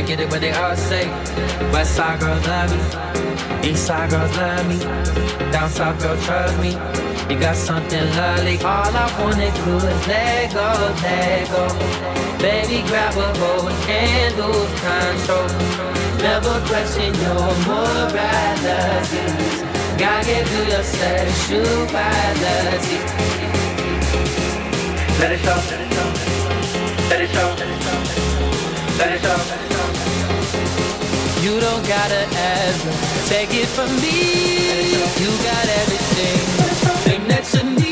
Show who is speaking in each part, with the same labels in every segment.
Speaker 1: to get it where they all say. West side girls love me, east side girls love me, down south girl trust me. You got something lovely. All I wanna do is let go, let go. Baby, grab a hold and lose control. Never question your morality. God gave you your sexuality. Let it show. Let it show. Let it show. Let it show. Let it show. You don't gotta ask. Take it from me. You got everything. Thing that's a need.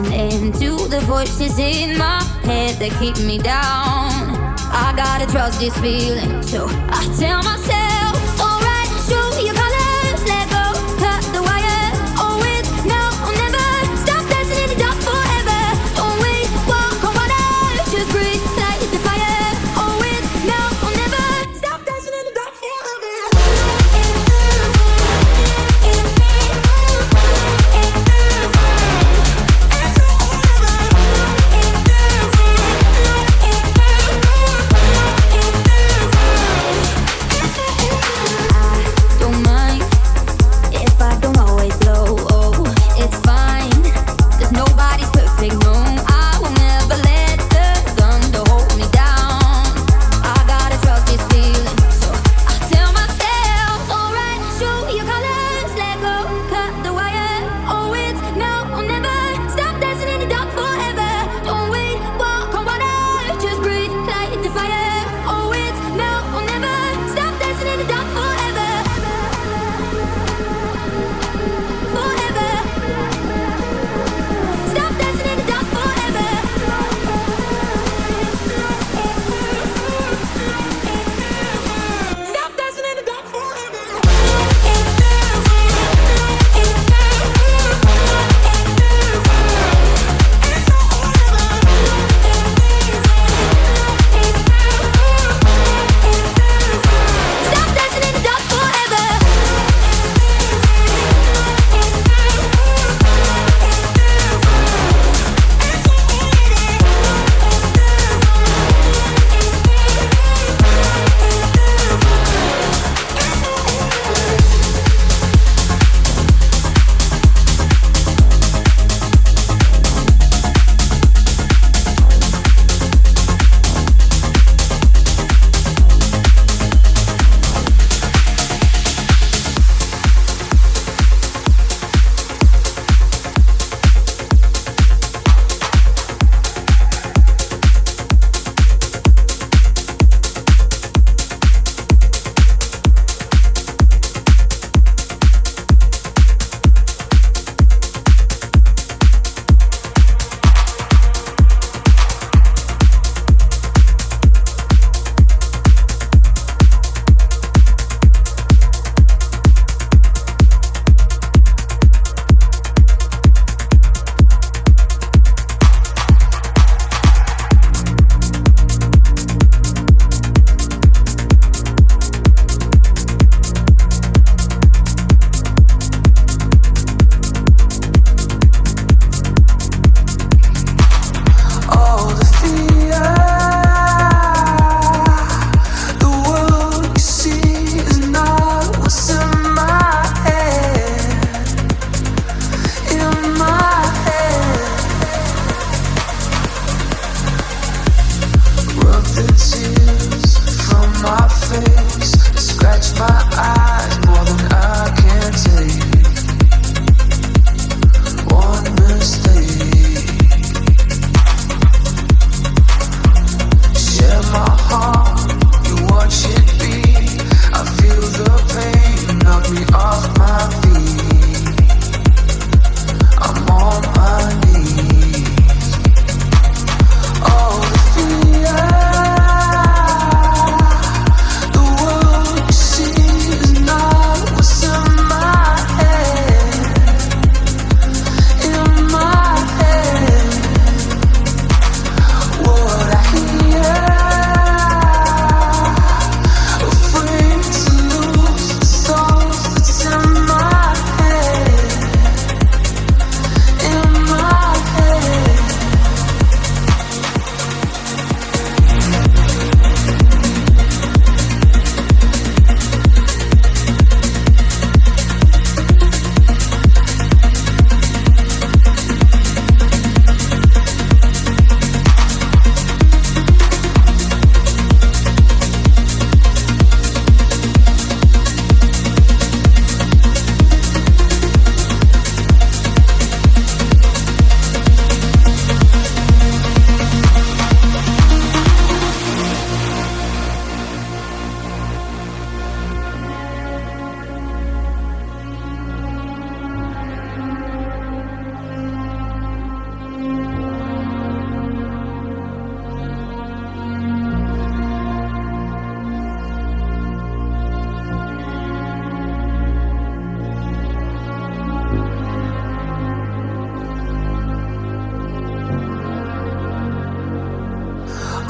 Speaker 2: Listening to the voices in my head that keep me down. I gotta trust this feeling, so I tell myself,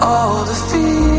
Speaker 3: all the fear.